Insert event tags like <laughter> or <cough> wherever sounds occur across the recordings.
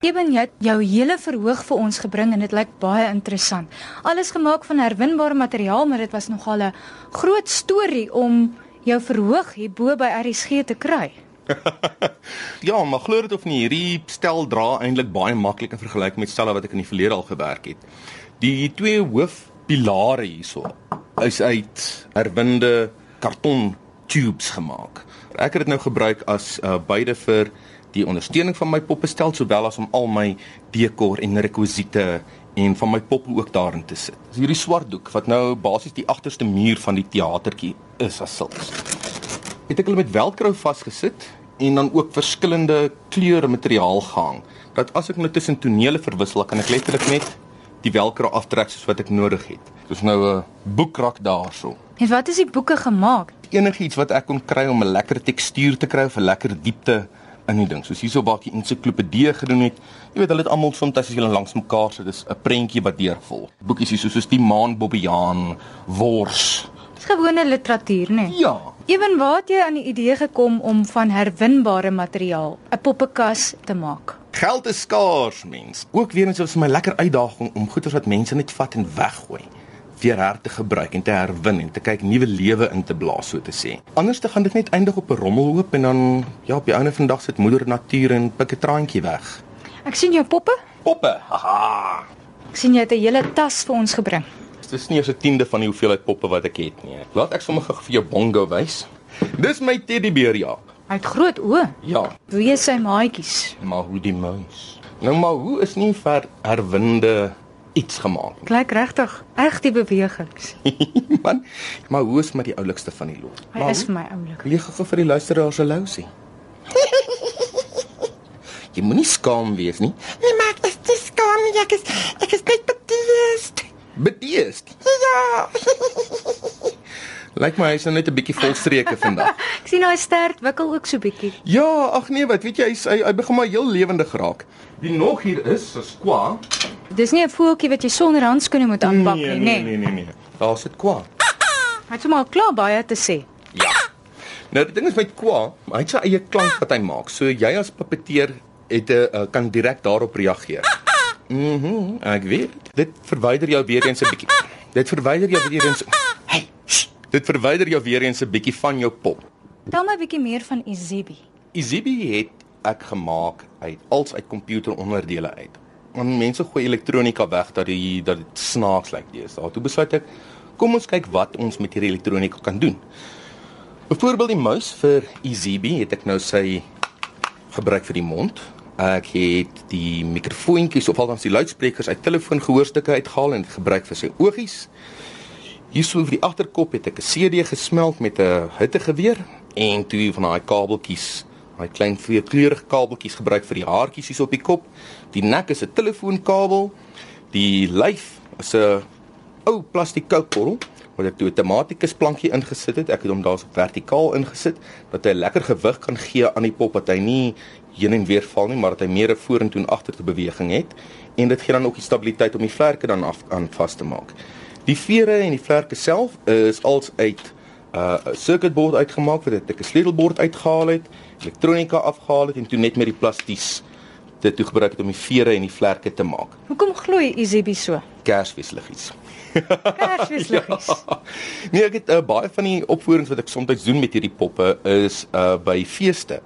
Eben jy jou hele verhoog vir ons gebring en dit lyk baie interessant. Alles gemaak van herwinbare materiaal, maar dit was nogal 'n groot storie om jou verhoog hier bo by RSG te kry. <laughs> ja, maar glo dit of nie, hierdie stel dra eintlik baie maklik in vergelyking met stelle wat ek in die verlede al gewerk het. Die twee hoofpilare hierso is uit herwinde karton tubes gemaak. Ek het dit nou gebruik as uh, beide vir die ondersteuning van my poppestel sowel as om al my dekor en rekwisiete en van my poppe ook daarin te sit. Dis hierdie swart doek wat nou basies die agterste muur van die teatertjie is as sulks. Het ek hulle met velcro vasgesit en dan ook verskillende kleure materiaal gehang. Dat as ek nou tussen tonele verwissel, kan ek letterlik net die velcro aftrek soos wat ek nodig het. Dis nou 'n boekrak daarso. En wat is die boeke gemaak? Enigiets wat ek kon kry om 'n lekker tekstuur te kry of 'n lekker diepte in die ding. Soos hierso waar die ensiklopedie gedoen het. Jy weet hulle het almal soms as jy langs mekaar sit, dis 'n prentjie wat deurvol. Boekies hier soos die Maan Bobbejaan, Wors. Dis gewone literatuur, né? Nee? Ja. Ewen waar het jy aan die idee gekom om van herwinbare materiaal 'n poppekas te maak? Geld is skaars, mens. Ook weer eens was vir my lekker uitdaging om goeder wat mense net vat en weggooi weer her te gebruik en te herwin en te kyk nuwe lewe in te blaas so te sê. Anders te gaan dit net eindig op 'n rommelhoop en dan ja, op die einde van die dag sit moeder natuur en pik 'n traantjie weg. Ek sien jou poppe. Poppe. Haha. Ek sien jy het 'n hele tas vir ons gebring. Dis nie eens 'n tiende van die hoeveelheid poppe wat ek het nie. Laat ek sommer vir jou bongo wys. Dis my teddybeer ja. Hy het groot oë. Ja. Wie is sy maatjies? Maar hoe die muis. Nou maar hoe is nie ver herwinde iets gemaak. Klink regtig reg die bewegings. <laughs> Man, maar hoe is met die oulikste van die lot? Hy maar is vir my oulik. Leeg gou vir die luisteraars se lousie. <laughs> Jy moenie skaam wees nie. Nee, maar ek is te skaam nie. Ek is ek is net bedeesd. Bedeesd. Ja. <laughs> Lyk my hy's nou net 'n bietjie volstreke vandag. Ek sien hy stert wikkel ook so bietjie. Ja, ag nee, wat weet jy, hy's hy, hy begin maar heel lewendig raak. Die nog hier is, is kwa. Dis nie 'n voeltjie wat jy sonder handskoene moet aanpak nie, nee, nê? nee, nee, nee. Daar sit kwa. Hy het sommer klaar baie te sê. Ja. Nou die ding is met kwa, hy het sy eie klank wat hy maak. So jy as puppeteer het 'n uh, kan direk daarop reageer. Mhm, mm ek weet. Dit verwyder jou weer eens 'n bietjie. Dit verwyder jou weer eens. Hey, shh, dit verwyder jou weer eens 'n bietjie van jou pop. Tel my 'n bietjie meer van Izibi. Izibi het ek gemaak uit als uit komputeronderdele uit. Want mense gooi elektronika weg dat die dat dit snaaks lyk deesdae. Toe besluit ek, kom ons kyk wat ons met hierdie elektronika kan doen. Byvoorbeeld die muis vir Izibi het ek nou sy gebruik vir die mond. Ek het die mikrofoontjies of althans die luidsprekers uit telefoongehoorstukke uitgehaal en gebruik vir sy oogies. Hierso vir die agterkop het ek 'n CD gesmelk met 'n hittegeweer en twee van daai kabeltjies, daai klein kleurige kabeltjies gebruik vir die haartjies hier op die kop. Die nek is 'n telefoonkabel. Die lyf is 'n ou plastiek kookbottel wat ek toe 'n tematikus plankie ingesit het. Ek het hom daarso vertikaal ingesit dat hy lekker gewig kan gee aan die pop dat hy nie heen en weer val nie, maar dat hy meer 'n vorentoe en agtertoe beweging het en dit gee dan ook die stabiliteit om die vlerke dan af aan vas te maak. Die vere en die vlerke self is als uit 'n uh, circuitbord uitgemaak wat ek 'n sleutelbord uitgehaal het, elektronika afgehaal het en toe net met die plasties dit toe gebruik het om die vere en die vlerke te maak. Hoekom gloei Izibi so? Kersfeesliggies. <laughs> Kersfeesliggies. Ja. Nee, ek het uh, baie van die opvoerings wat ek soms doen met hierdie poppe is uh by feeste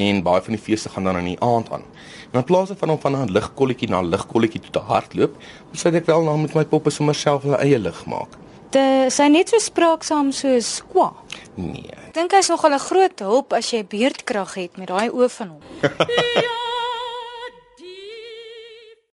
en baie van die feeste gaan dan in die aand aan. En in plaas van om van 'n ligkolletjie na ligkolletjie toe te hardloop, besluit ek wel nou met my poppe sommer self hulle eie lig maak. Dit sy net so spraaksaam soos Kwa. Nee. Ek dink hy's nogal 'n groot hulp as jy beerdkrag het met daai oë van hom. <laughs> Ja,